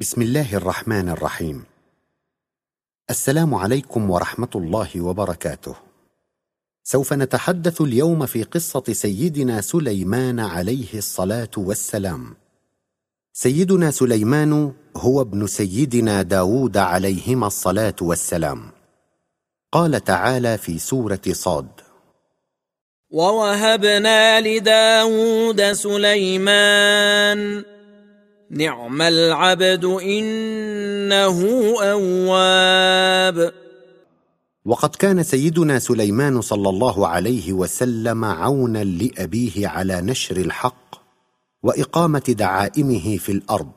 بسم الله الرحمن الرحيم. السلام عليكم ورحمة الله وبركاته. سوف نتحدث اليوم في قصة سيدنا سليمان عليه الصلاة والسلام. سيدنا سليمان هو ابن سيدنا داود عليهما الصلاة والسلام. قال تعالى في سورة صاد ووهبنا لداود سليمان نعم العبد إنه أواب. وقد كان سيدنا سليمان صلى الله عليه وسلم عونا لأبيه على نشر الحق وإقامة دعائمه في الأرض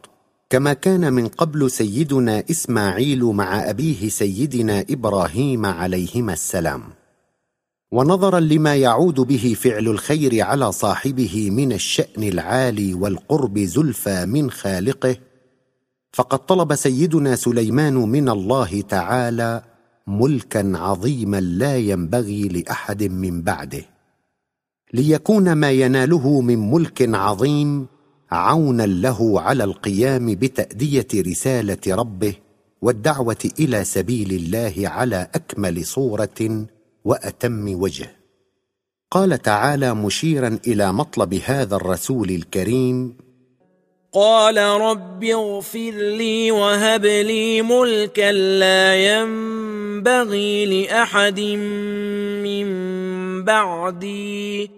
كما كان من قبل سيدنا إسماعيل مع أبيه سيدنا إبراهيم عليهما السلام. ونظرا لما يعود به فعل الخير على صاحبه من الشأن العالي والقرب زلفى من خالقه فقد طلب سيدنا سليمان من الله تعالى ملكا عظيما لا ينبغي لأحد من بعده ليكون ما يناله من ملك عظيم عونا له على القيام بتأدية رسالة ربه والدعوة إلى سبيل الله على أكمل صورة وأتم وجه. قال تعالى مشيرا إلى مطلب هذا الرسول الكريم قال رب اغفر لي وهب لي ملكا لا ينبغي لأحد من بعدي.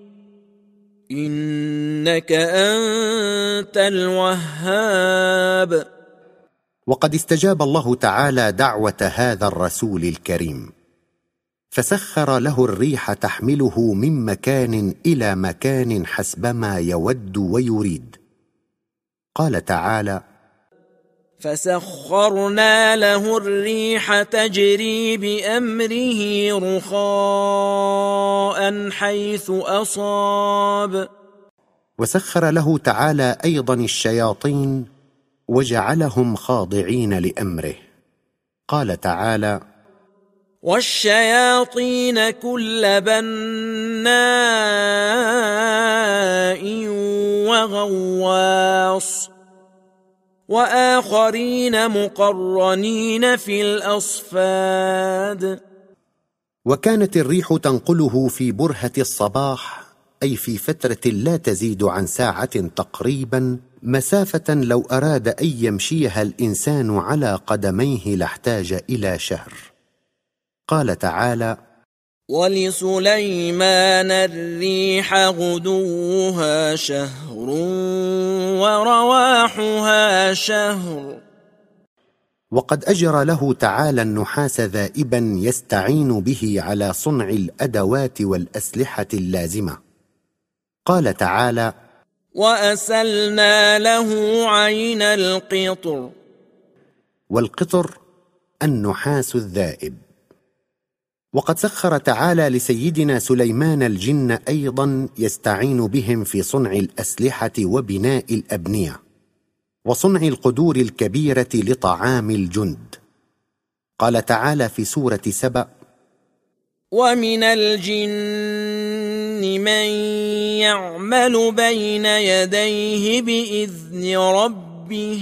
إنك أنت الوهاب. وقد استجاب الله تعالى دعوة هذا الرسول الكريم. فسخر له الريح تحمله من مكان إلى مكان حسبما يود ويريد. قال تعالى فسخرنا له الريح تجري بأمره رخاء حيث أصاب. وسخر له تعالى أيضا الشياطين وجعلهم خاضعين لأمره. قال تعالى والشياطين كل بناء وغواص. وآخرين مقرنين في الأصفاد. وكانت الريح تنقله في برهة الصباح أي في فترة لا تزيد عن ساعة تقريبا مسافة لو أراد أن يمشيها الإنسان على قدميه لاحتاج إلى شهر. قال تعالى ولسليمان الريح غدوها شهر ورواحها شهر وقد اجرى له تعالى النحاس ذائبا يستعين به على صنع الادوات والاسلحه اللازمه قال تعالى واسلنا له عين القطر والقطر النحاس الذائب وقد سخر تعالى لسيدنا سليمان الجن أيضا يستعين بهم في صنع الأسلحة وبناء الأبنية وصنع القدور الكبيرة لطعام الجند. قال تعالى في سورة سبأ ومن الجن من يعمل بين يديه بإذن ربه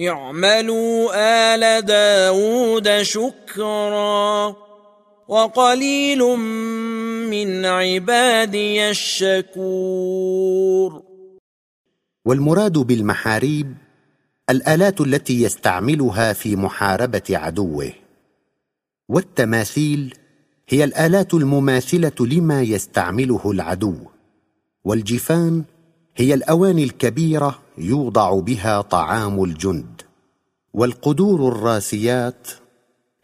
اعملوا آل داود شكرا وقليل من عبادي الشكور. والمراد بالمحاريب الآلات التي يستعملها في محاربة عدوه. والتماثيل هي الآلات المماثلة لما يستعمله العدو. والجفان هي الأواني الكبيرة يوضع بها طعام الجند. والقدور الراسيات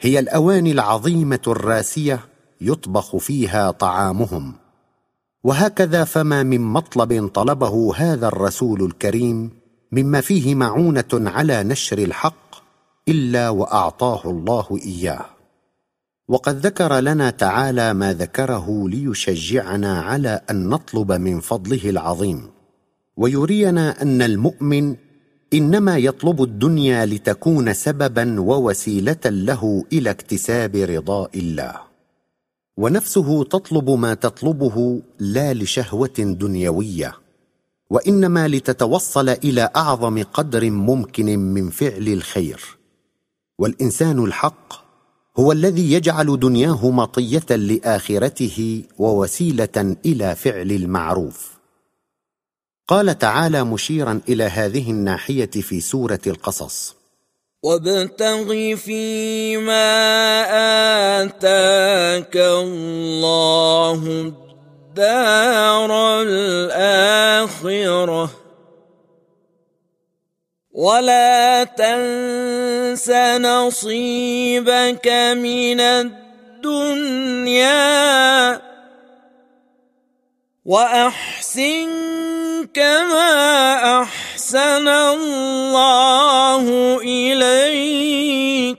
هي الأواني العظيمة الراسية يطبخ فيها طعامهم. وهكذا فما من مطلب طلبه هذا الرسول الكريم مما فيه معونة على نشر الحق إلا وأعطاه الله إياه. وقد ذكر لنا تعالى ما ذكره ليشجعنا على أن نطلب من فضله العظيم. ويرينا أن المؤمن إنما يطلب الدنيا لتكون سببا ووسيلة له إلى اكتساب رضاء الله. ونفسه تطلب ما تطلبه لا لشهوة دنيوية وإنما لتتوصل إلى أعظم قدر ممكن من فعل الخير. والإنسان الحق هو الذي يجعل دنياه مطية لآخرته ووسيلة إلى فعل المعروف. قال تعالى مشيرا إلى هذه الناحية في سورة القصص. وابتغ فيما آتاك الله الدار الآخرة. ولا تنس نصيبك من الدنيا. وأحسن كما أحسن الله إليك.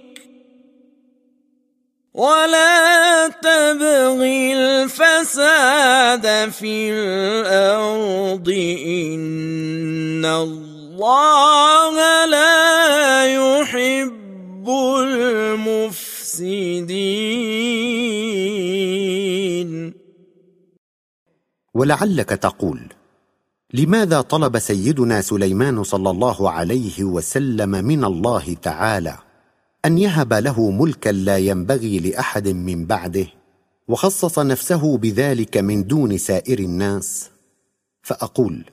ولا تبغ الفساد في الأرض. إن الله لا يحب المفسدين. ولعلك تقول لماذا طلب سيدنا سليمان صلى الله عليه وسلم من الله تعالى أن يهب له ملكا لا ينبغي لأحد من بعده وخصص نفسه بذلك من دون سائر الناس؟ فأقول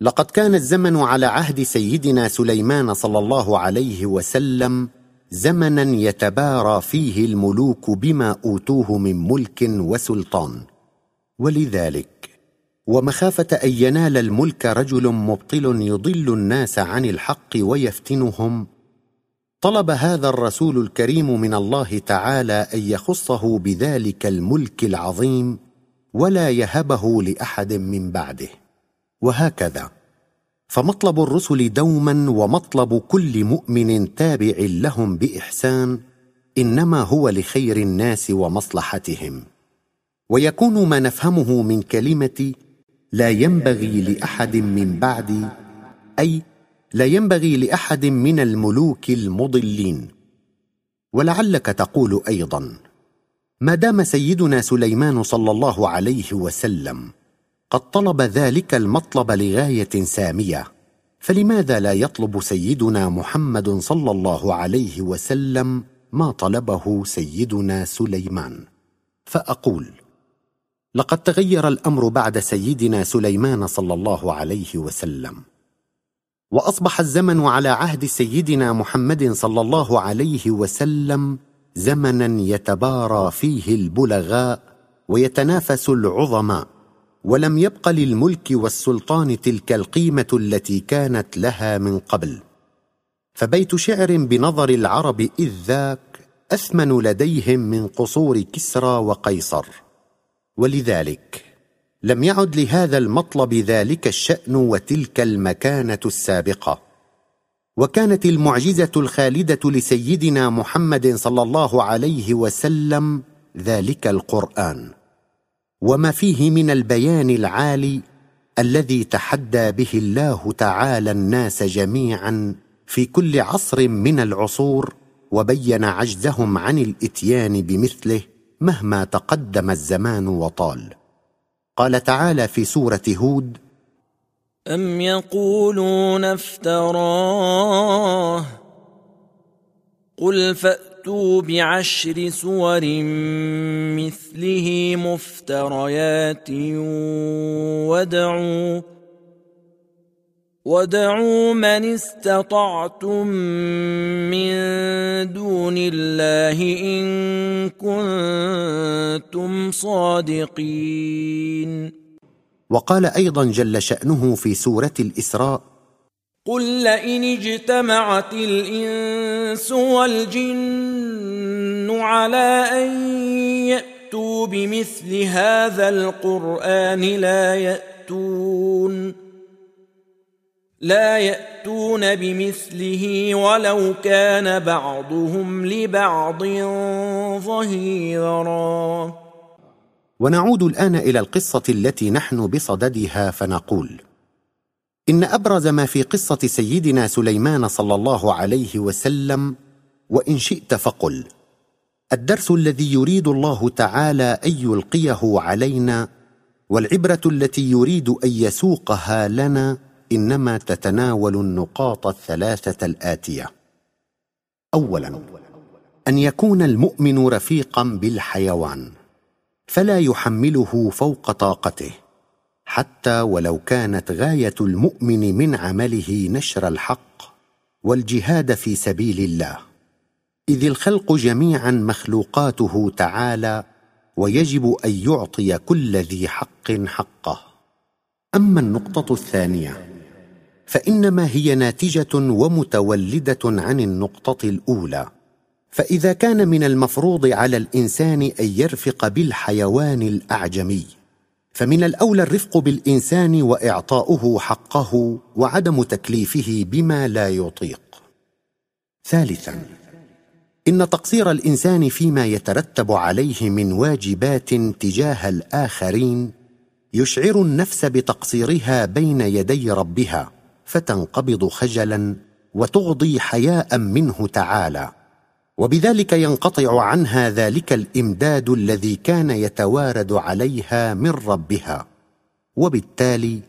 لقد كان الزمن على عهد سيدنا سليمان صلى الله عليه وسلم زمنا يتبارى فيه الملوك بما أوتوه من ملك وسلطان. ولذلك ومخافة أن ينال الملك رجل مبطل يضل الناس عن الحق ويفتنهم طلب هذا الرسول الكريم من الله تعالى أن يخصه بذلك الملك العظيم ولا يهبه لأحد من بعده. وهكذا فمطلب الرسل دوما ومطلب كل مؤمن تابع لهم بإحسان إنما هو لخير الناس ومصلحتهم. ويكون ما نفهمه من كلمة لا ينبغي لأحد من بعدي أي لا ينبغي لأحد من الملوك المضلين. ولعلك تقول أيضا ما دام سيدنا سليمان صلى الله عليه وسلم قد طلب ذلك المطلب لغاية سامية فلماذا لا يطلب سيدنا محمد صلى الله عليه وسلم ما طلبه سيدنا سليمان؟ فأقول لقد تغير الأمر بعد سيدنا سليمان صلى الله عليه وسلم. وأصبح الزمن على عهد سيدنا محمد صلى الله عليه وسلم زمنا يتبارى فيه البلغاء ويتنافس العظماء ولم يبق للملك والسلطان تلك القيمة التي كانت لها من قبل. فبيت شعر بنظر العرب إذ ذاك أثمن لديهم من قصور كسرى وقيصر. ولذلك لم يعد لهذا المطلب ذلك الشأن وتلك المكانة السابقة. وكانت المعجزة الخالدة لسيدنا محمد صلى الله عليه وسلم ذلك القرآن. وما فيه من البيان العالي الذي تحدى به الله تعالى الناس جميعا في كل عصر من العصور وبين عجزهم عن الإتيان بمثله مهما تقدم الزمان وطال. قال تعالى في سورة هود أم يقولون افتراه؟ قل فأتوا بعشر سور مثله مفتريات وادعوا ودعوا من استطعتم من دون الله ان كنتم صادقين وقال أيضا جل شأنه في سورة الإسراء قل لئن اجتمعت الانس والجن على ان ياتوا بمثل هذا القران لا ياتون لا يأتون بمثله ولو كان بعضهم لبعض ظهيرا. ونعود الآن إلى القصة التي نحن بصددها فنقول إن أبرز ما في قصة سيدنا سليمان صلى الله عليه وسلم وإن شئت فقل الدرس الذي يريد الله تعالى أن يلقيه علينا والعبرة التي يريد أن يسوقها لنا إنما تتناول النقاط الثلاثة الآتية. اولا أن يكون المؤمن رفيقا بالحيوان فلا يحمله فوق طاقته حتى ولو كانت غاية المؤمن من عمله نشر الحق والجهاد في سبيل الله. إذ الخلق جميعا مخلوقاته تعالى ويجب أن يعطي كل ذي حق حقه. أما النقطة الثانية فإنما هي ناتجة ومتولدة عن النقطة الأولى. فإذا كان من المفروض على الإنسان أن يرفق بالحيوان الأعجمي فمن الأولى الرفق بالإنسان وإعطاؤه حقه وعدم تكليفه بما لا يطيق. ثالثا إن تقصير الإنسان فيما يترتب عليه من واجبات تجاه الآخرين يشعر النفس بتقصيرها بين يدي ربها. فتنقبض خجلا وتغضي حياء منه تعالى. وبذلك ينقطع عنها ذلك الإمداد الذي كان يتوارد عليها من ربها وبالتالي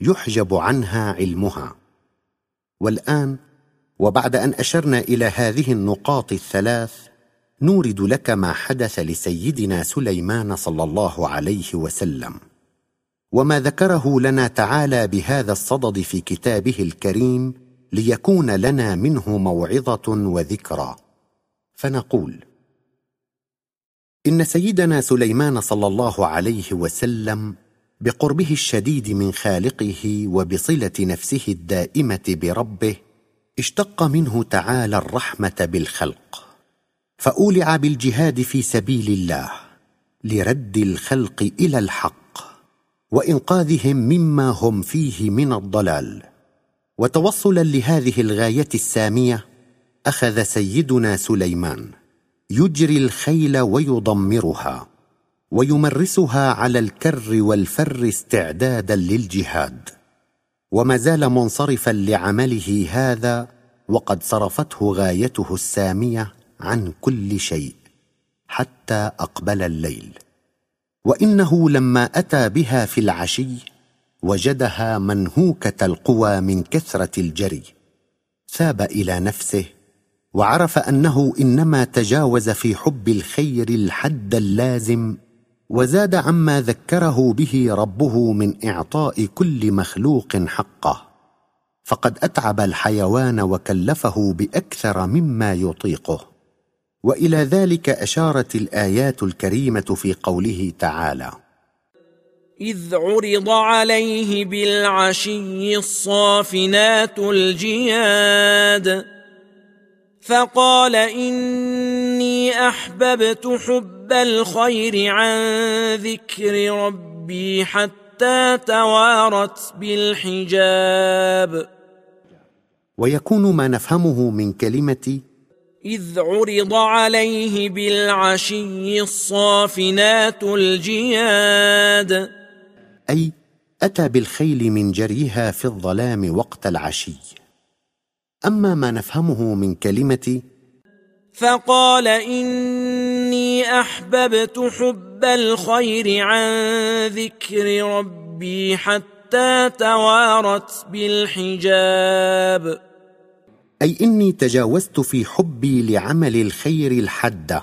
يحجب عنها علمها. والآن وبعد أن أشرنا إلى هذه النقاط الثلاث نورد لك ما حدث لسيدنا سليمان صلى الله عليه وسلم. وما ذكره لنا تعالى بهذا الصدد في كتابه الكريم ليكون لنا منه موعظة وذكرى. فنقول إن سيدنا سليمان صلى الله عليه وسلم بقربه الشديد من خالقه وبصلة نفسه الدائمة بربه اشتق منه تعالى الرحمة بالخلق فأولع بالجهاد في سبيل الله لرد الخلق إلى الحق. وإنقاذهم مما هم فيه من الضلال. وتوصلا لهذه الغاية السامية أخذ سيدنا سليمان. يجري الخيل ويضمرها ويمرسها على الكر والفر استعدادا للجهاد. وما زال منصرفا لعمله هذا وقد صرفته غايته السامية عن كل شيء حتى أقبل الليل. وإنه لما أتى بها في العشي وجدها منهوكة القوى من كثرة الجري ثاب إلى نفسه وعرف أنه إنما تجاوز في حب الخير الحد اللازم وزاد عما ذكره به ربه من إعطاء كل مخلوق حقه. فقد أتعب الحيوان وكلفه بأكثر مما يطيقه. وإلى ذلك أشارت الآيات الكريمة في قوله تعالى إذ عرض عليه بالعشي الصافنات الجياد فقال إني أحببت حب الخير عن ذكر ربي حتى توارت بالحجاب. ويكون ما نفهمه من كلمة إذ عرض عليه بالعشي الصافنات الجياد. أي أتى بالخيل من جريها في الظلام وقت العشي. أما ما نفهمه من كلمة فقال إني أحببت حب الخير عن ذكر ربي حتى توارت بالحجاب. أي إني تجاوزت في حبي لعمل الخير الحده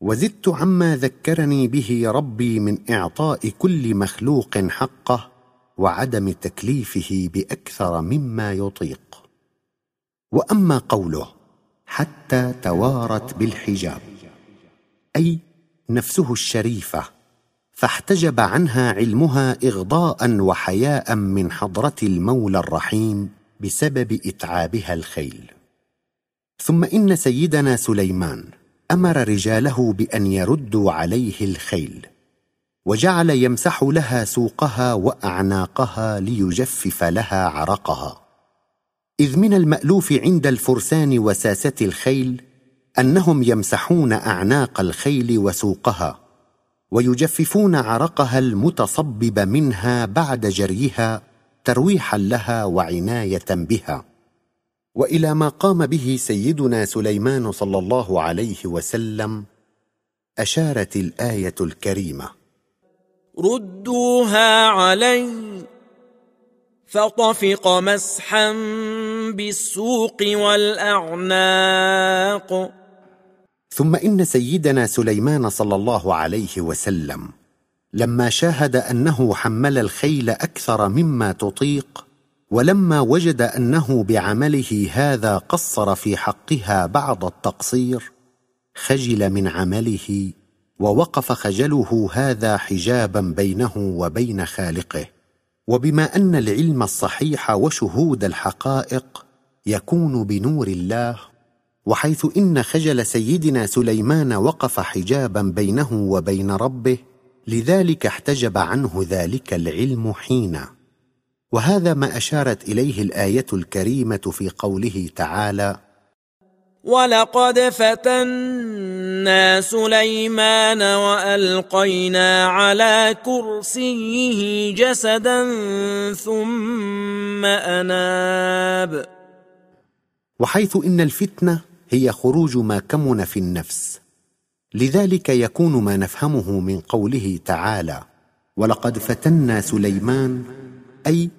وزدت عما ذكرني به ربي من إعطاء كل مخلوق حقه وعدم تكليفه بأكثر مما يطيق. وأما قوله حتى توارت بالحجاب أي نفسه الشريفة فاحتجب عنها علمها اغضاء وحياء من حضرة المولى الرحيم بسبب إتعابها الخيل. ثم إن سيدنا سليمان أمر رجاله بأن يردوا عليه الخيل وجعل يمسح لها سوقها وأعناقها ليجفف لها عرقها. إذ من المألوف عند الفرسان وساسة الخيل أنهم يمسحون أعناق الخيل وسوقها ويجففون عرقها المتصبب منها بعد جريها ترويحا لها وعناية بها. وإلى ما قام به سيدنا سليمان صلى الله عليه وسلم أشارت الآية الكريمة. ردوها علي فطفق مسحا بالسوق والأعناق. ثم إن سيدنا سليمان صلى الله عليه وسلم لما شاهد أنه حمل الخيل أكثر مما تطيق ولما وجد أنه بعمله هذا قصر في حقها بعض التقصير خجل من عمله ووقف خجله هذا حجابا بينه وبين خالقه. وبما أن العلم الصحيح وشهود الحقائق يكون بنور الله وحيث إن خجل سيدنا سليمان وقف حجابا بينه وبين ربه لذلك احتجب عنه ذلك العلم حينا وهذا ما أشارت إليه الآية الكريمة في قوله تعالى ولقد فتنا سليمان والقينا على كرسيه جسدا ثم اناب. وحيث إن الفتنة هي خروج ما كمن في النفس. لذلك يكون ما نفهمه من قوله تعالى ولقد فتنا سليمان أي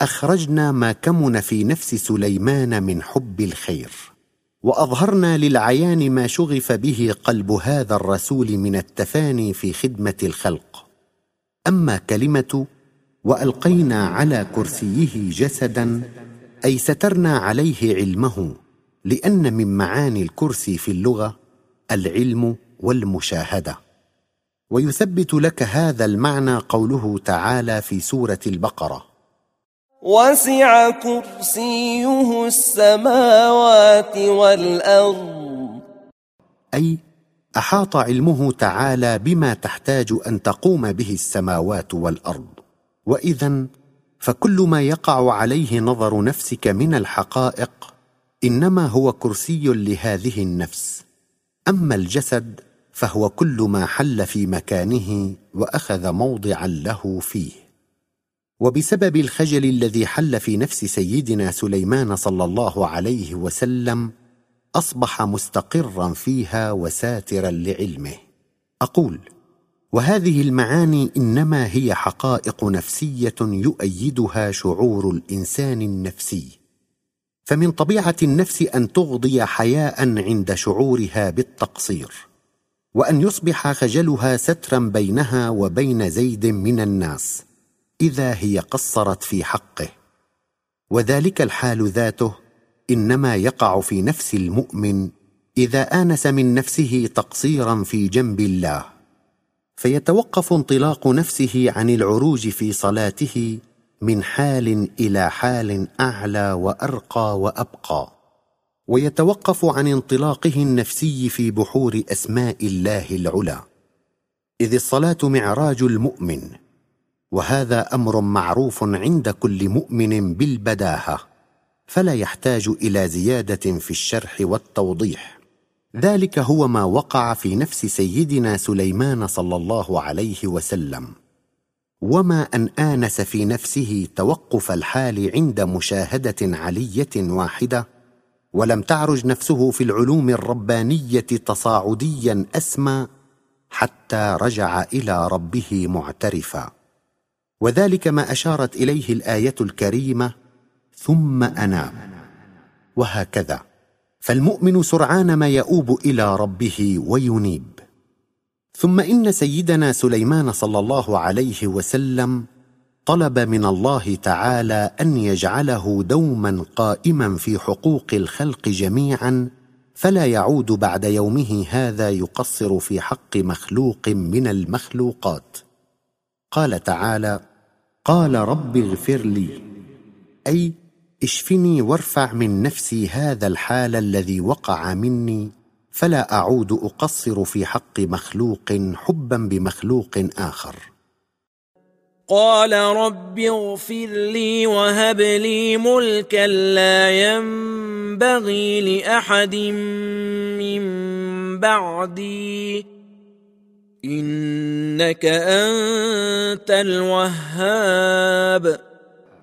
أخرجنا ما كمن في نفس سليمان من حب الخير وأظهرنا للعيان ما شغف به قلب هذا الرسول من التفاني في خدمة الخلق أما كلمة وألقينا على كرسيه جسدا أي سترنا عليه علمه لأن من معاني الكرسي في اللغة العلم والمشاهدة. ويثبت لك هذا المعنى قوله تعالى في سورة البقرة. وسع كرسيه السماوات والأرض. أي أحاط علمه تعالى بما تحتاج أن تقوم به السماوات والأرض. واذا فكل ما يقع عليه نظر نفسك من الحقائق إنما هو كرسي لهذه النفس. أما الجسد فهو كل ما حل في مكانه وأخذ موضعا له فيه. وبسبب الخجل الذي حل في نفس سيدنا سليمان صلى الله عليه وسلم أصبح مستقرا فيها وساترا لعلمه. أقول وهذه المعاني إنما هي حقائق نفسية يؤيدها شعور الإنسان النفسي. فمن طبيعة النفس أن تغضي حياء عند شعورها بالتقصير. وأن يصبح خجلها سترا بينها وبين زيد من الناس إذا هي قصرت في حقه. وذلك الحال ذاته إنما يقع في نفس المؤمن إذا آنس من نفسه تقصيرا في جنب الله. فيتوقف انطلاق نفسه عن العروج في صلاته من حال إلى حال أعلى وأرقى وأبقى. ويتوقف عن انطلاقه النفسي في بحور أسماء الله العلى إذ الصلاة معراج المؤمن وهذا أمر معروف عند كل مؤمن بالبداهة فلا يحتاج إلى زيادة في الشرح والتوضيح. ذلك هو ما وقع في نفس سيدنا سليمان صلى الله عليه وسلم. وما أن آنس في نفسه توقف الحال عند مشاهدة علية واحدة ولم تعرج نفسه في العلوم الربانية تصاعديا أسمى حتى رجع إلى ربه معترفا. وذلك ما أشارت إليه الآية الكريمة ثم اناب وهكذا. فالمؤمن سرعان ما يؤوب إلى ربه وينيب. ثم إن سيدنا سليمان صلى الله عليه وسلم طلب من الله تعالى أن يجعله دوما قائما في حقوق الخلق جميعا فلا يعود بعد يومه هذا يقصر في حق مخلوق من المخلوقات. قال تعالى قال رب اغفر لي. أي اشفني وارفع من نفسي هذا الحال الذي وقع مني فلا أعود أقصر في حق مخلوق حبا بمخلوق آخر. قال رب اغفر لي وهب لي ملكا لا ينبغي لأحد من بعدي. إنك أنت الوهاب.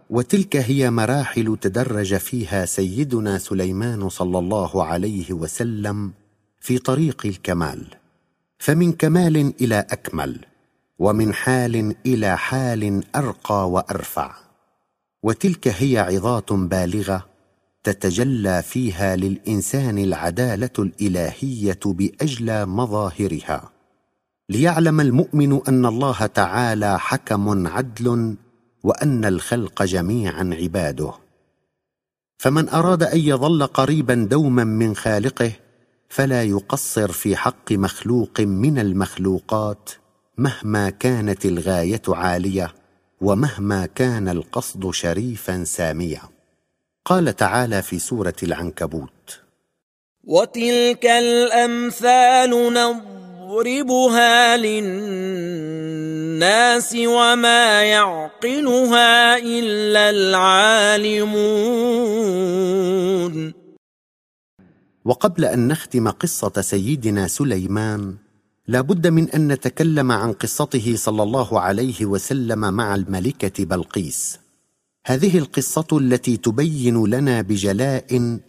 وتلك هي مراحل تدرج فيها سيدنا سليمان صلى الله عليه وسلم في طريق الكمال. فمن كمال إلى أكمل. ومن حال إلى حال أرقى وأرفع. وتلك هي عظات بالغة تتجلى فيها للإنسان العدالة الإلهية بأجلى مظاهرها. ليعلم المؤمن أن الله تعالى حكم عدل وأن الخلق جميعا عباده. فمن أراد أن يظل قريبا دوما من خالقه فلا يقصر في حق مخلوق من المخلوقات مهما كانت الغاية عالية ومهما كان القصد شريفا ساميا قال تعالى في سورة العنكبوت. وتلك الأمثال نضربها للناس وما يعقلها إلا العالمون. وقبل أن نختم قصة سيدنا سليمان لا بد من أن نتكلم عن قصته صلى الله عليه وسلم مع الملكة بلقيس. هذه القصة التي تبين لنا بجلاء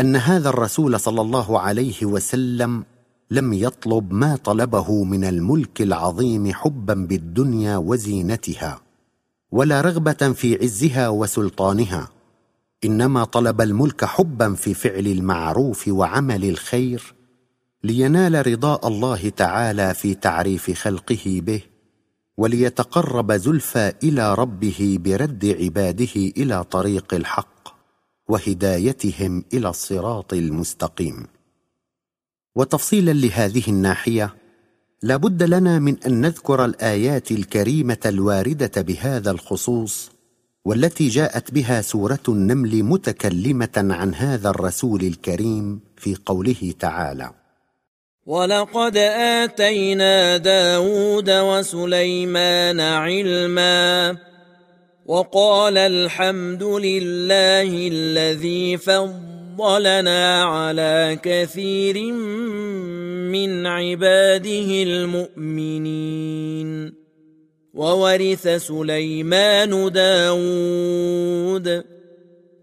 أن هذا الرسول صلى الله عليه وسلم لم يطلب ما طلبه من الملك العظيم حبا بالدنيا وزينتها ولا رغبة في عزها وسلطانها إنما طلب الملك حبا في فعل المعروف وعمل الخير لينال رضاء الله تعالى في تعريف خلقه به وليتقرب زلفى إلى ربه برد عباده إلى طريق الحق وهدايتهم إلى الصراط المستقيم. وتفصيلا لهذه الناحية لا بد لنا من أن نذكر الآيات الكريمة الواردة بهذا الخصوص والتي جاءت بها سورة النمل متكلمة عن هذا الرسول الكريم في قوله تعالى ولقد آتينا داود وسليمان علما وقال الحمد لله الذي فضلنا على كثير من عباده المؤمنين وورث سليمان داود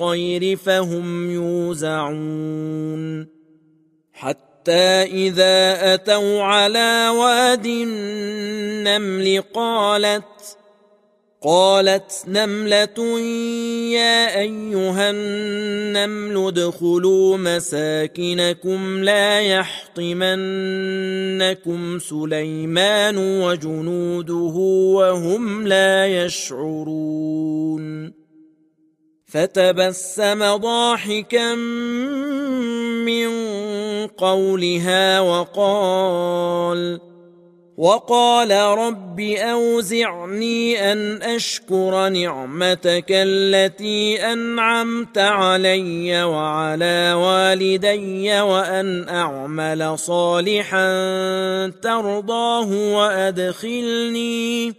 الطير فهم يوزعون. حتى إذا أتوا على واد النمل قالت قالت نملة يا أيها النمل ادخلوا مساكنكم لا يحطمنكم سليمان وجنوده وهم لا يشعرون. فتبسم ضاحكا من قولها وقال وقال رب أوزعني أن أشكر نعمتك التي أنعمت علي وعلى والدي وأن أعمل صالحا ترضاه وأدخلني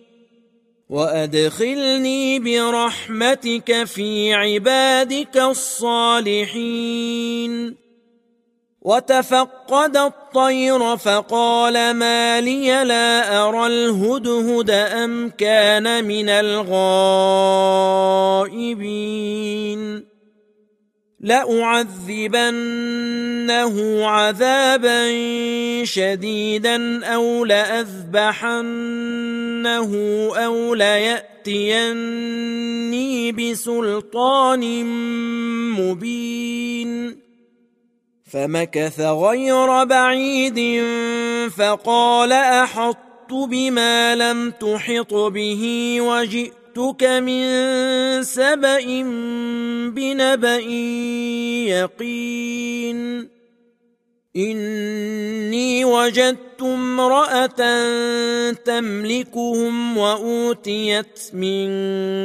وأدخلني برحمتك في عبادك الصالحين. وتفقد الطير فقال ما لي لا أرى الهدهد أم كان من الغائبين. لأعذبنه عذابا شديدا أو لأذبحنه أو ليأتيني بسلطان مبين. فمكث غير بعيد فقال أحطت بما لم تحط به وجئت جئتك من سبأ بنبأ يقين. إني وجدت امرأة تملكهم وأوتيت من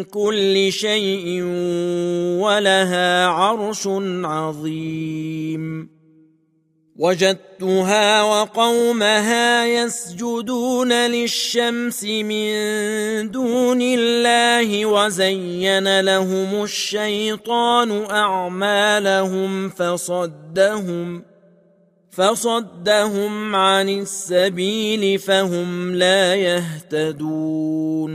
كل شيء ولها عرش عظيم. وجدتها وقومها يسجدون للشمس من دون الله وزين لهم الشيطان أعمالهم فصدهم فصدهم عن السبيل فهم لا يهتدون.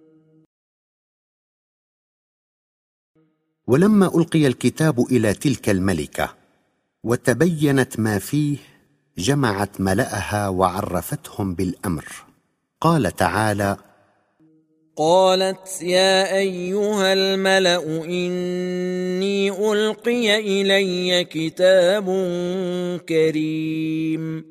ولما ألقي الكتاب إلى تلك الملكة وتبينت ما فيه جمعت ملأها وعرفتهم بالأمر. قال تعالى قالت يا أيها الملأ إني ألقي إلي كتاب كريم.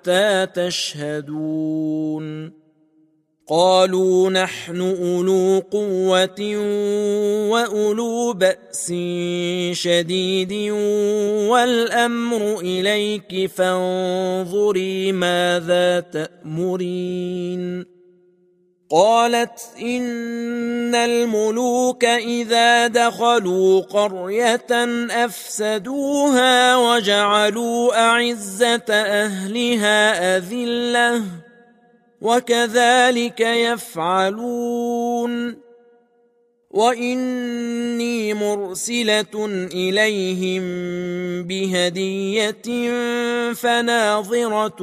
حتى تشهدون. قالوا نحن أولو قوة وأولو بأس شديد والأمر إليك فانظري ماذا تأمرين. قالت إن الملوك إذا دخلوا قرية أفسدوها وجعلوا أعزة أهلها أذلة وكذلك يفعلون واني مرسله اليهم بهديه فناظره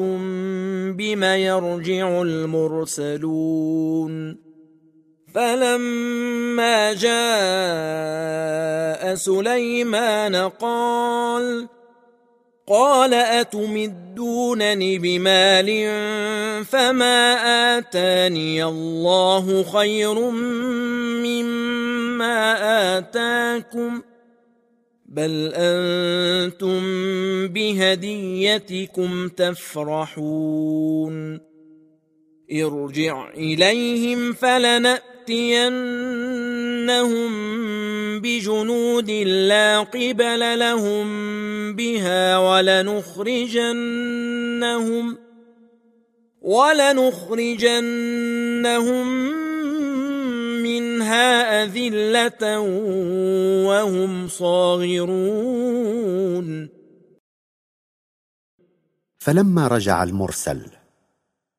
بم يرجع المرسلون فلما جاء سليمان قال قال أتمدونني بمال فما آتاني الله خير مما آتاكم بل أنتم بهديتكم تفرحون. ارجع إليهم فلناتينهم بجنود لا قبل لهم بها ولنخرجنهم ولنخرجنهم منها أذلة وهم صاغرون. فلما رجع المرسل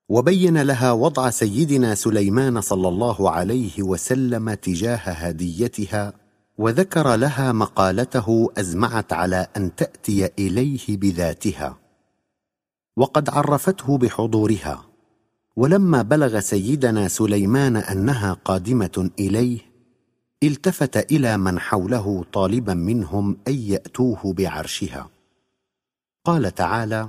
وبين لها وضع سيدنا سليمان صلى الله عليه وسلم تجاه هديتها وذكر لها مقالته أزمعت على أن تأتي إليه بذاتها. وقد عرفته بحضورها. ولما بلغ سيدنا سليمان أنها قادمة إليه التفت إلى من حوله طالبا منهم أن يأتوه بعرشها. قال تعالى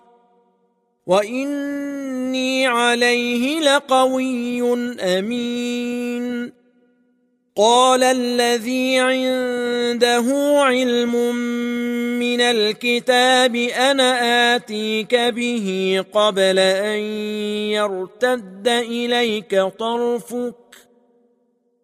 واني عليه لقوي امين. قال الذي عنده علم من الكتاب أنا اتيك به قبل ان يرتد اليك طرفك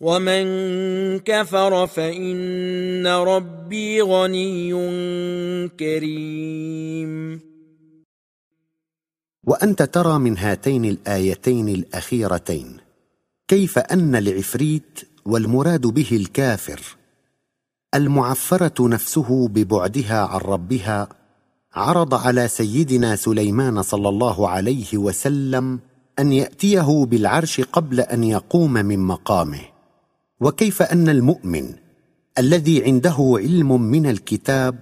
ومن كفر فان ربي غني كريم. وانت ترى من هاتين الايتين الاخيرتين كيف ان العفريت والمراد به الكافر؟ المعفره نفسه ببعدها عن ربها عرض على سيدنا سليمان صلى الله عليه وسلم ان ياتيه بالعرش قبل ان يقوم من مقامه. وكيف أن المؤمن الذي عنده علم من الكتاب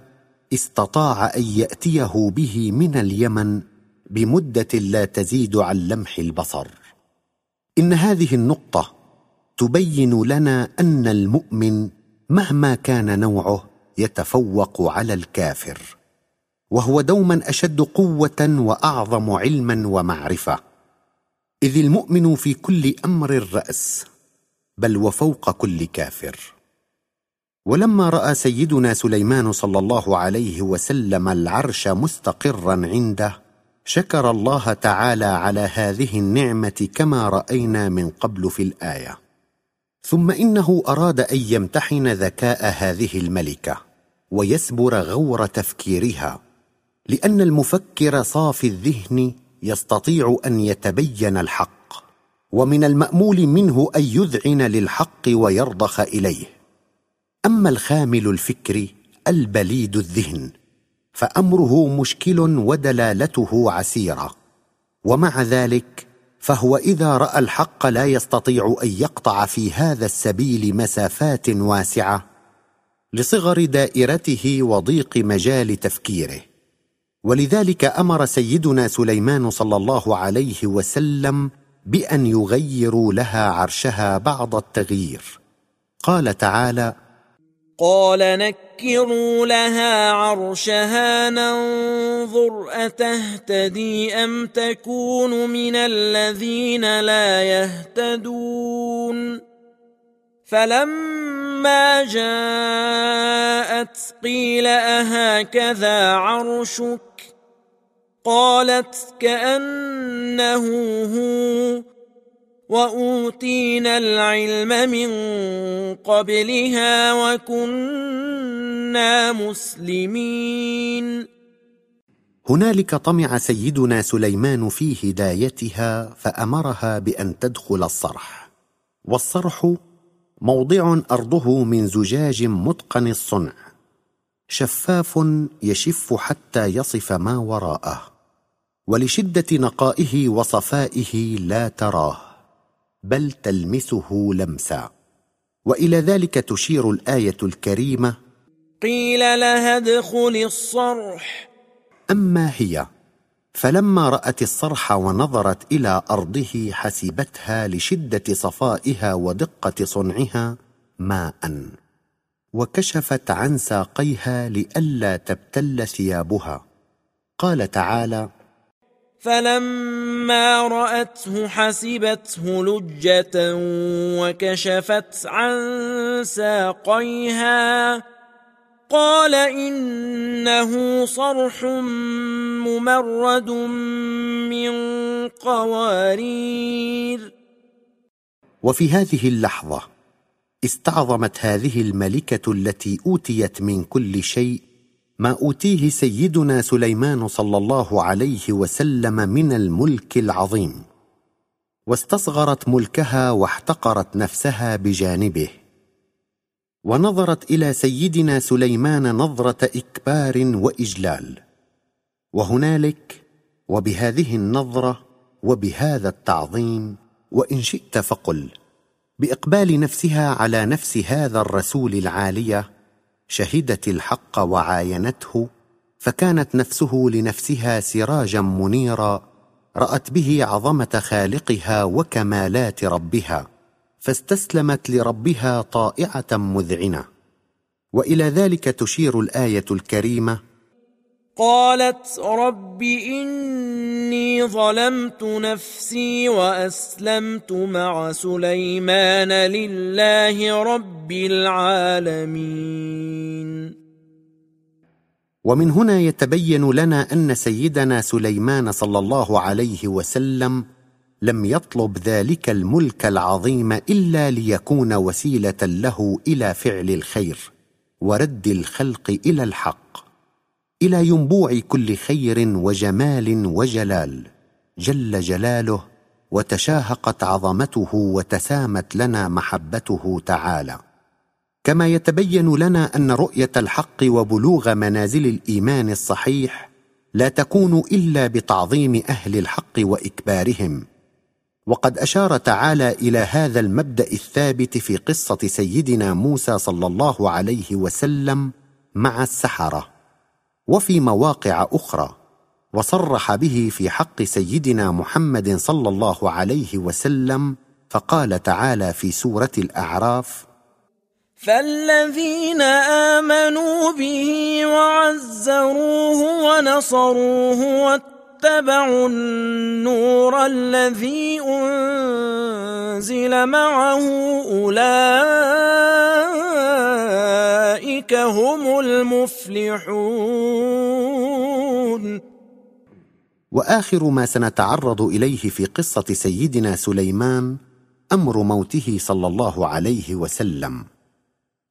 استطاع أن يأتيه به من اليمن بمدة لا تزيد عن لمح البصر؟ إن هذه النقطة تبين لنا أن المؤمن مهما كان نوعه يتفوق على الكافر وهو دوما أشد قوة وأعظم علما ومعرفة. إذ المؤمن في كل أمر الرأس بل وفوق كل كافر. ولما رأى سيدنا سليمان صلى الله عليه وسلم العرش مستقرا عنده شكر الله تعالى على هذه النعمة كما رأينا من قبل في الآية. ثم إنه أراد أن يمتحن ذكاء هذه الملكة ويسبر غور تفكيرها لأن المفكر صافي الذهن يستطيع أن يتبين الحق. ومن المأمول منه أن يذعن للحق ويرضخ إليه. أما الخامل الفكر البليد الذهن فأمره مشكل ودلالته عسيرة. ومع ذلك فهو إذا رأى الحق لا يستطيع أن يقطع في هذا السبيل مسافات واسعة لصغر دائرته وضيق مجال تفكيره. ولذلك أمر سيدنا سليمان صلى الله عليه وسلم بأن يغيروا لها عرشها بعض التغيير. قال تعالى قال نكروا لها عرشها ننظر أتهتدي أم تكون من الذين لا يهتدون. فلما جاءت قيل أهكذا عرشك؟ قالت كأنه هو وأوتينا العلم من قبلها وكنا مسلمين. هنالك طمع سيدنا سليمان في هدايتها فأمرها بأن تدخل الصرح. والصرح موضع أرضه من زجاج متقن الصنع شفاف يشف حتى يصف ما وراءه. ولشدة نقائه وصفائه لا تراه بل تلمسه لمسا. وإلى ذلك تشير الآية الكريمة قيل لها ادخل الصرح. أما هي فلما رأت الصرح ونظرت إلى أرضه حسبتها لشدة صفائها ودقة صنعها ماء وكشفت عن ساقيها لئلا تبتل ثيابها. قال تعالى فلما رأته حسبته لجة وكشفت عن ساقيها. قال إنه صرح ممرد من قوارير. وفي هذه اللحظة استعظمت هذه الملكة التي أوتيت من كل شيء ما أوتيه سيدنا سليمان صلى الله عليه وسلم من الملك العظيم. واستصغرت ملكها واحتقرت نفسها بجانبه. ونظرت إلى سيدنا سليمان نظرة إكبار وإجلال. وهنالك وبهذه النظرة وبهذا التعظيم وإن شئت فقل بإقبال نفسها على نفس هذا الرسول العالية شهدت الحق وعاينته فكانت نفسه لنفسها سراجا منيرا رأت به عظمة خالقها وكمالات ربها فاستسلمت لربها طائعة مذعنة. وإلى ذلك تشير الآية الكريمة قالت رب إني ظلمت نفسي وأسلمت مع سليمان لله رب العالمين. ومن هنا يتبين لنا أن سيدنا سليمان صلى الله عليه وسلم لم يطلب ذلك الملك العظيم إلا ليكون وسيلة له إلى فعل الخير ورد الخلق إلى الحق. إلى ينبوع كل خير وجمال وجلال. جل جلاله وتشاهقت عظمته وتسامت لنا محبته تعالى. كما يتبين لنا أن رؤية الحق وبلوغ منازل الإيمان الصحيح لا تكون إلا بتعظيم أهل الحق وإكبارهم. وقد أشار تعالى إلى هذا المبدأ الثابت في قصة سيدنا موسى صلى الله عليه وسلم مع السحرة. وفي مواقع أخرى وصرح به في حق سيدنا محمد صلى الله عليه وسلم فقال تعالى في سورة الأعراف فالذين آمنوا به وعزروه ونصروه واتبعوا النور الذي أنزل معه. أولئك هم المفلحون. وآخر ما سنتعرض إليه في قصة سيدنا سليمان أمر موته صلى الله عليه وسلم.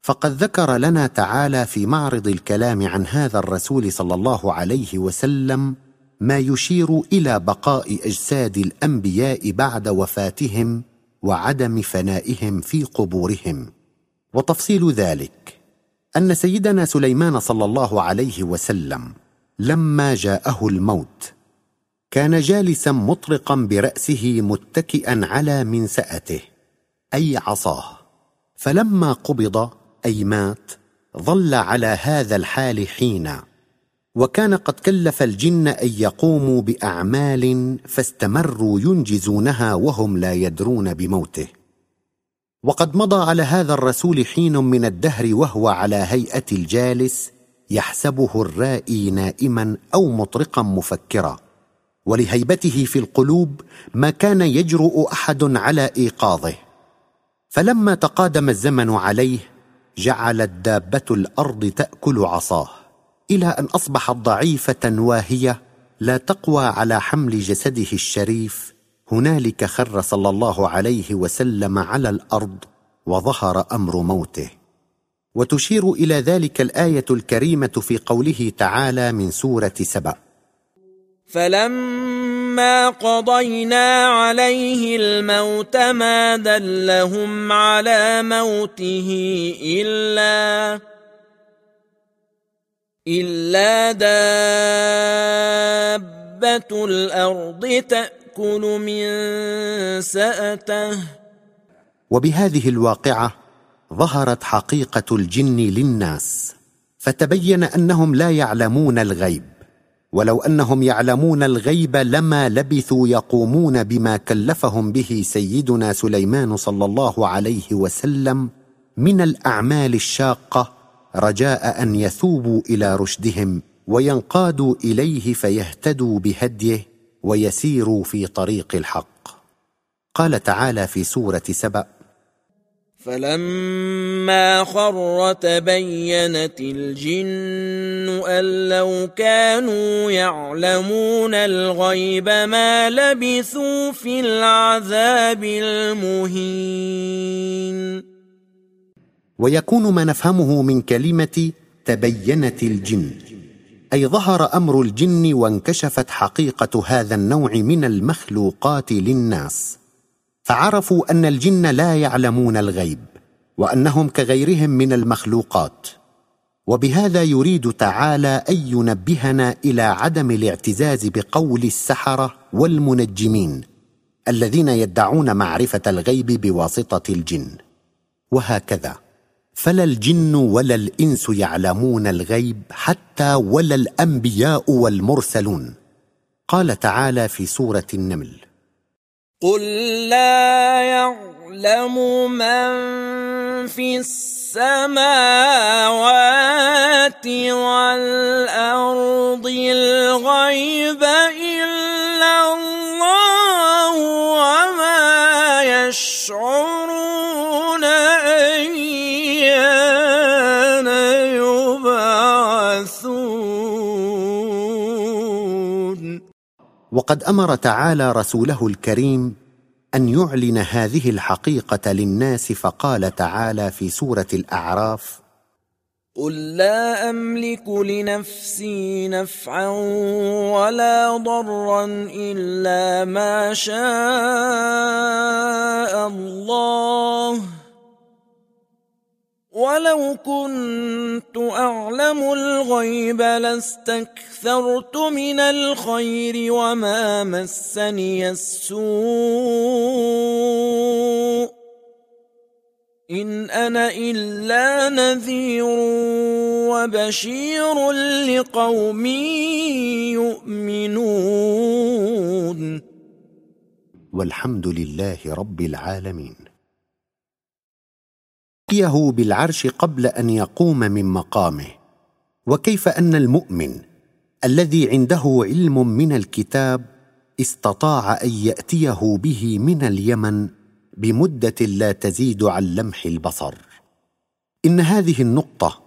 فقد ذكر لنا تعالى في معرض الكلام عن هذا الرسول صلى الله عليه وسلم ما يشير إلى بقاء أجساد الأنبياء بعد وفاتهم وعدم فنائهم في قبورهم. وتفصيل ذلك أن سيدنا سليمان صلى الله عليه وسلم لما جاءه الموت كان جالسا مطرقا برأسه متكئا على منسأته أي عصاه. فلما قبض أي مات ظل على هذا الحال حينا. وكان قد كلف الجن أن يقوموا بأعمال فاستمروا ينجزونها وهم لا يدرون بموته. وقد مضى على هذا الرسول حين من الدهر وهو على هيئة الجالس يحسبه الرائي نائما أو مطرقا مفكرا. ولهيبته في القلوب ما كان يجرؤ أحد على إيقاظه. فلما تقادم الزمن عليه جعلت دابه الأرض تأكل عصاه. إلى أن اصبحت ضعيفة واهية لا تقوى على حمل جسده الشريف. هنالك خر صلى الله عليه وسلم على الأرض وظهر أمر موته. وتشير إلى ذلك الآية الكريمة في قوله تعالى من سورة سبأ. فلما قضينا عليه الموت ما دلهم على موته إلا إلا دابة الأرض تأكل من سأته. وبهذه الواقعة ظهرت حقيقة الجن للناس فتبين أنهم لا يعلمون الغيب. ولو أنهم يعلمون الغيب لما لبثوا يقومون بما كلفهم به سيدنا سليمان صلى الله عليه وسلم من الأعمال الشاقة رجاء أن يثوبوا إلى رشدهم وينقادوا إليه فيهتدوا بهديه ويسيروا في طريق الحق. قال تعالى في سورة سبأ فلما خر تبينت الجن أن لو كانوا يعلمون الغيب ما لبثوا في العذاب المهين ويكون ما نفهمه من كلمة تبينت الجن. أي ظهر أمر الجن وانكشفت حقيقة هذا النوع من المخلوقات للناس. فعرفوا أن الجن لا يعلمون الغيب وأنهم كغيرهم من المخلوقات. وبهذا يريد تعالى أن ينبهنا إلى عدم الاعتزاز بقول السحرة والمنجمين الذين يدعون معرفة الغيب بواسطة الجن. وهكذا. فلا الجن ولا الإنس يعلمون الغيب حتى ولا الأنبياء والمرسلون. قال تعالى في سورة النمل. قل لا يعلم من في السماوات والأرض الغيب إلا وقد أمر تعالى رسوله الكريم أن يعلن هذه الحقيقة للناس فقال تعالى في سورة الأعراف قل لا أملك لنفسي نفعا ولا ضرا إلا ما شاء الله. ولو كنت أعلم الغيب لاستكثرت من الخير وما مسني السوء إن أنا إلا نذير وبشير لقوم يؤمنون. والحمد لله رب العالمين. يه بالعرش قبل أن يقوم من مقامه. وكيف أن المؤمن الذي عنده علم من الكتاب استطاع أن يأتيه به من اليمن بمدة لا تزيد عن لمح البصر. إن هذه النقطة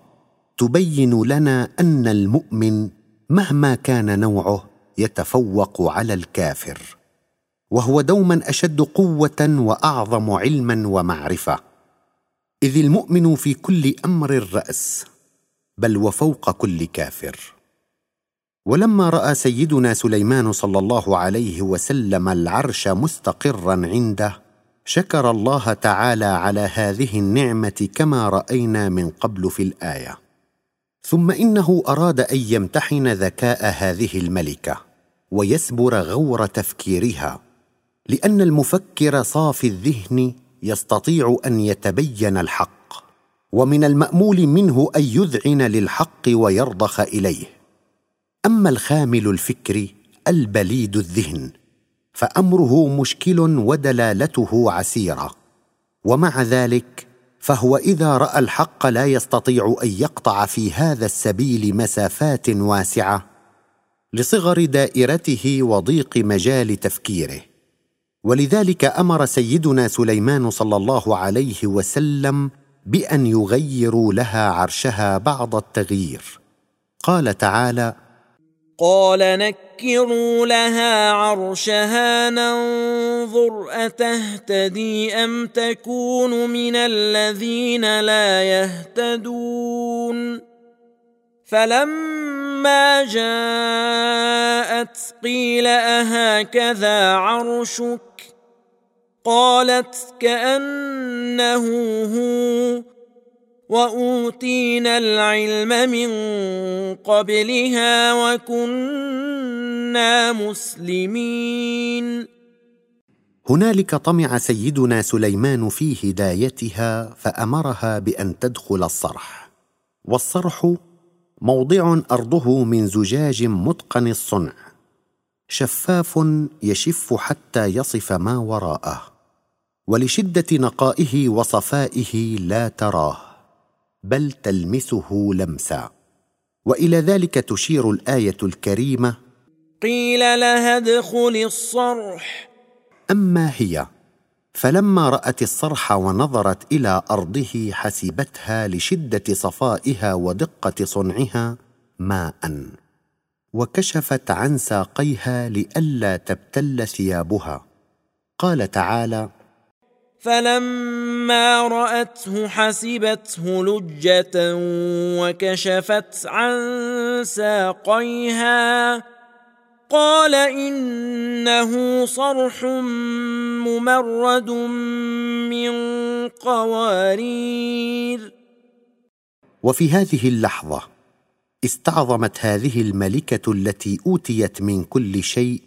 تبين لنا أن المؤمن مهما كان نوعه يتفوق على الكافر وهو دوما أشد قوة وأعظم علما ومعرفة. إذ المؤمن في كل أمر الرأس بل وفوق كل كافر. ولما رأى سيدنا سليمان صلى الله عليه وسلم العرش مستقرا عنده شكر الله تعالى على هذه النعمة كما رأينا من قبل في الآية. ثم إنه أراد أن يمتحن ذكاء هذه الملكة ويسبر غور تفكيرها لأن المفكر صافي الذهن يستطيع أن يتبين الحق ومن المأمول منه أن يذعن للحق ويرضخ إليه. أما الخامل الفكر البليد الذهن فأمره مشكل ودلالته عسيرة. ومع ذلك فهو إذا رأى الحق لا يستطيع أن يقطع في هذا السبيل مسافات واسعة لصغر دائرته وضيق مجال تفكيره. ولذلك أمر سيدنا سليمان صلى الله عليه وسلم بأن يغيروا لها عرشها بعض التغيير. قال تعالى قال نكروا لها عرشها ننظر أتهتدي أم تكون من الذين لا يهتدون. فلما جاءت قيل اهكذا عرشك قالت كانه هو واوتينا العلم من قبلها وكنا مسلمين هنالك طمع سيدنا سليمان في هدايتها فأمرها بأن تدخل الصرح والصرح موضع أرضه من زجاج متقن الصنع. شفاف يشف حتى يصف ما وراءه ولشدة نقائه وصفائه لا تراه بل تلمسه لمسا. وإلى ذلك تشير الآية الكريمة قيل لها ادخل الصرح. أما هي فلما رأت الصرح ونظرت إلى أرضه حسبتها لشدة صفائها ودقة صنعها ماء وكشفت عن ساقيها لئلا تبتل ثيابها. قال تعالى فلما رأته حسبته لجة وكشفت عن ساقيها قال إنه صرح ممرد من قوارير. وفي هذه اللحظة استعظمت هذه الملكة التي أوتيت من كل شيء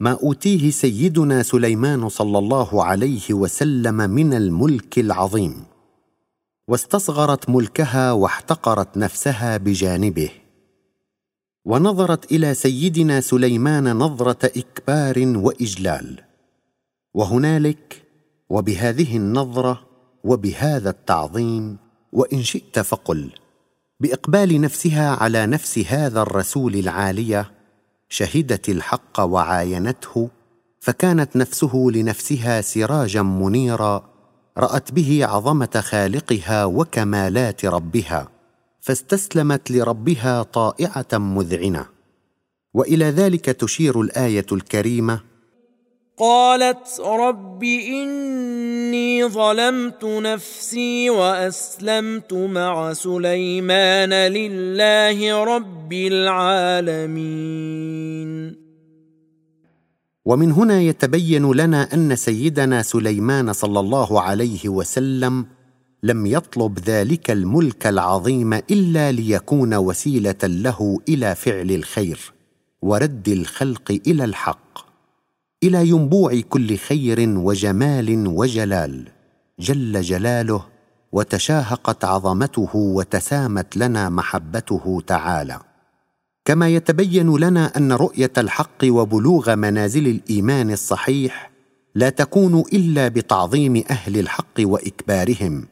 ما أوتيه سيدنا سليمان صلى الله عليه وسلم من الملك العظيم. واستصغرت ملكها واحتقرت نفسها بجانبه. ونظرت إلى سيدنا سليمان نظرة إكبار وإجلال. وهنالك وبهذه النظرة وبهذا التعظيم وإن شئت فقل بإقبال نفسها على نفس هذا الرسول العالية شهدت الحق وعاينته فكانت نفسه لنفسها سراجا منيرا رأت به عظمة خالقها وكمالات ربها. فاستسلمت لربها طائعة مذعنة. وإلى ذلك تشير الآية الكريمة قالت رب إني ظلمت نفسي وأسلمت مع سليمان لله رب العالمين. ومن هنا يتبين لنا أن سيدنا سليمان صلى الله عليه وسلم لم يطلب ذلك الملك العظيم إلا ليكون وسيلة له إلى فعل الخير ورد الخلق إلى الحق إلى ينبوع كل خير وجمال وجلال. جل جلاله وتشاهقت عظمته وتسامت لنا محبته تعالى. كما يتبين لنا أن رؤية الحق وبلوغ منازل الإيمان الصحيح لا تكون إلا بتعظيم أهل الحق وإكبارهم.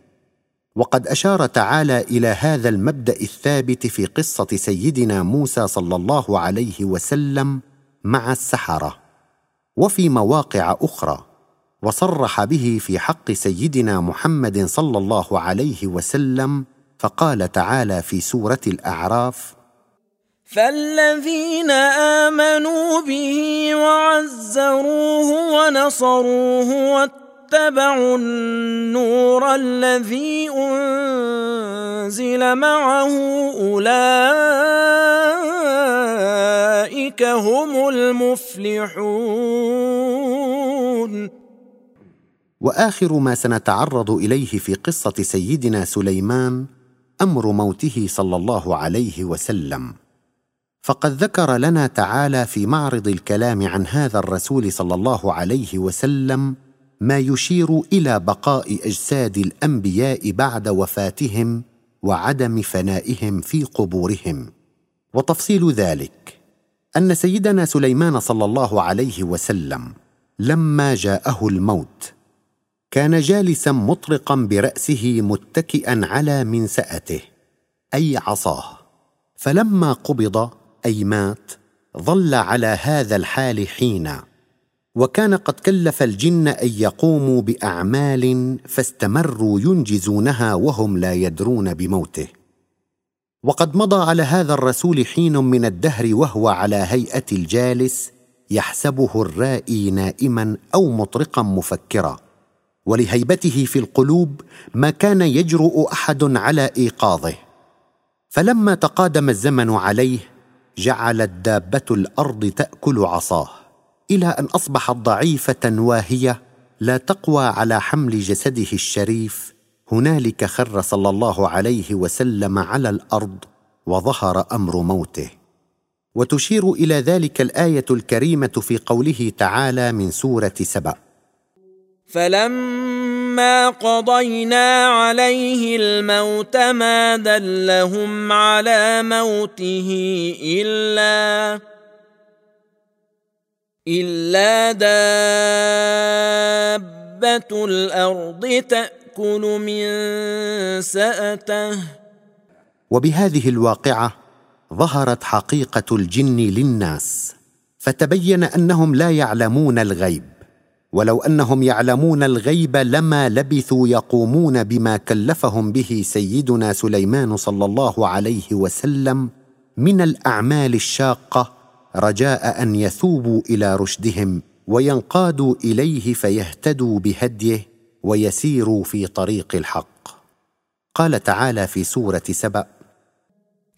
وقد أشار تعالى إلى هذا المبدأ الثابت في قصة سيدنا موسى صلى الله عليه وسلم مع السحرة وفي مواقع أخرى وصرح به في حق سيدنا محمد صلى الله عليه وسلم فقال تعالى في سورة الأعراف فالذين آمنوا به وعزروه ونصروه واتبعوا النور الذي أنزل معه. أولئك هم المفلحون. وآخر ما سنتعرض إليه في قصة سيدنا سليمان أمر موته صلى الله عليه وسلم. فقد ذكر لنا تعالى في معرض الكلام عن هذا الرسول صلى الله عليه وسلم ما يشير إلى بقاء أجساد الأنبياء بعد وفاتهم وعدم فنائهم في قبورهم. وتفصيل ذلك أن سيدنا سليمان صلى الله عليه وسلم لما جاءه الموت كان جالسا مطرقا برأسه متكئا على منساته أي عصاه. فلما قبض أي مات ظل على هذا الحال حينا. وكان قد كلف الجن أن يقوموا بأعمال فاستمروا ينجزونها وهم لا يدرون بموته. وقد مضى على هذا الرسول حين من الدهر وهو على هيئة الجالس يحسبه الرائي نائما أو مطرقا مفكرا. ولهيبته في القلوب ما كان يجرؤ أحد على إيقاظه. فلما تقادم الزمن عليه جعلت دابه الأرض تأكل عصاه. إلى أن اصبحت ضعيفة واهية لا تقوى على حمل جسده الشريف. هنالك خر صلى الله عليه وسلم على الأرض وظهر أمر موته. وتشير إلى ذلك الآية الكريمة في قوله تعالى من سورة سبأ. فلما قضينا عليه الموت ما دلهم على موته إلا إلا دابة الأرض تأكل من سأته. وبهذه الواقعة ظهرت حقيقة الجن للناس فتبين أنهم لا يعلمون الغيب. ولو أنهم يعلمون الغيب لما لبثوا يقومون بما كلفهم به سيدنا سليمان صلى الله عليه وسلم من الأعمال الشاقة رجاء أن يثوبوا إلى رشدهم وينقادوا إليه فيهتدوا بهديه ويسيروا في طريق الحق. قال تعالى في سورة سبأ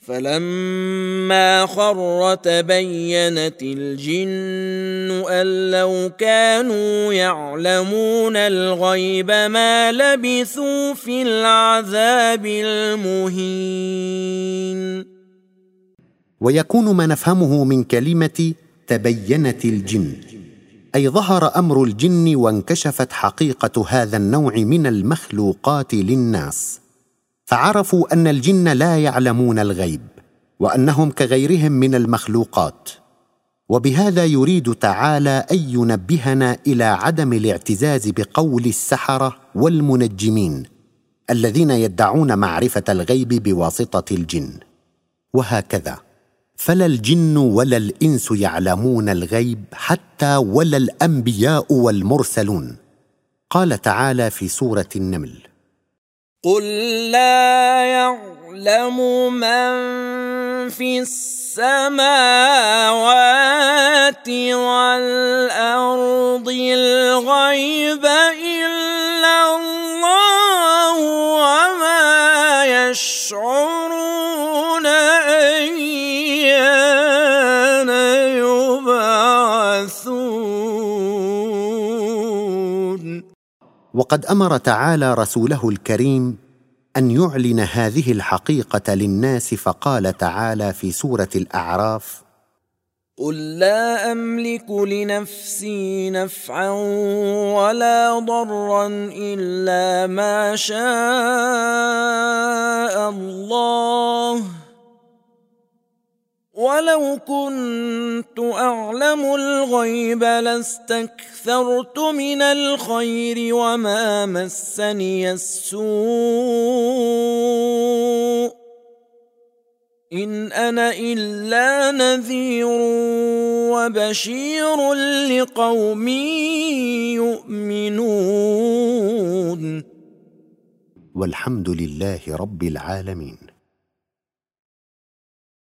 فلما خر تبينت الجن ان لو كانوا يعلمون الغيب ما لبثوا في العذاب المهين ويكون ما نفهمه من كلمة تبينت الجن. أي ظهر أمر الجن وانكشفت حقيقة هذا النوع من المخلوقات للناس. فعرفوا أن الجن لا يعلمون الغيب وأنهم كغيرهم من المخلوقات. وبهذا يريد تعالى أن ينبهنا إلى عدم الاعتزاز بقول السحرة والمنجمين الذين يدعون معرفة الغيب بواسطة الجن. وهكذا. فلا الجن ولا الإنس يعلمون الغيب حتى ولا الأنبياء والمرسلون. قال تعالى في سورة النمل. قل لا يعلم من في السماوات والأرض الغيب وقد أمر تعالى رسوله الكريم أن يعلن هذه الحقيقة للناس فقال تعالى في سورة الأعراف قل لا أملك لنفسي نفعا ولا ضرا إلا ما شاء الله. ولو كنت أعلم الغيب لاستكثرت من الخير وما مسني السوء إن أنا إلا نذير وبشير لقوم يؤمنون. والحمد لله رب العالمين.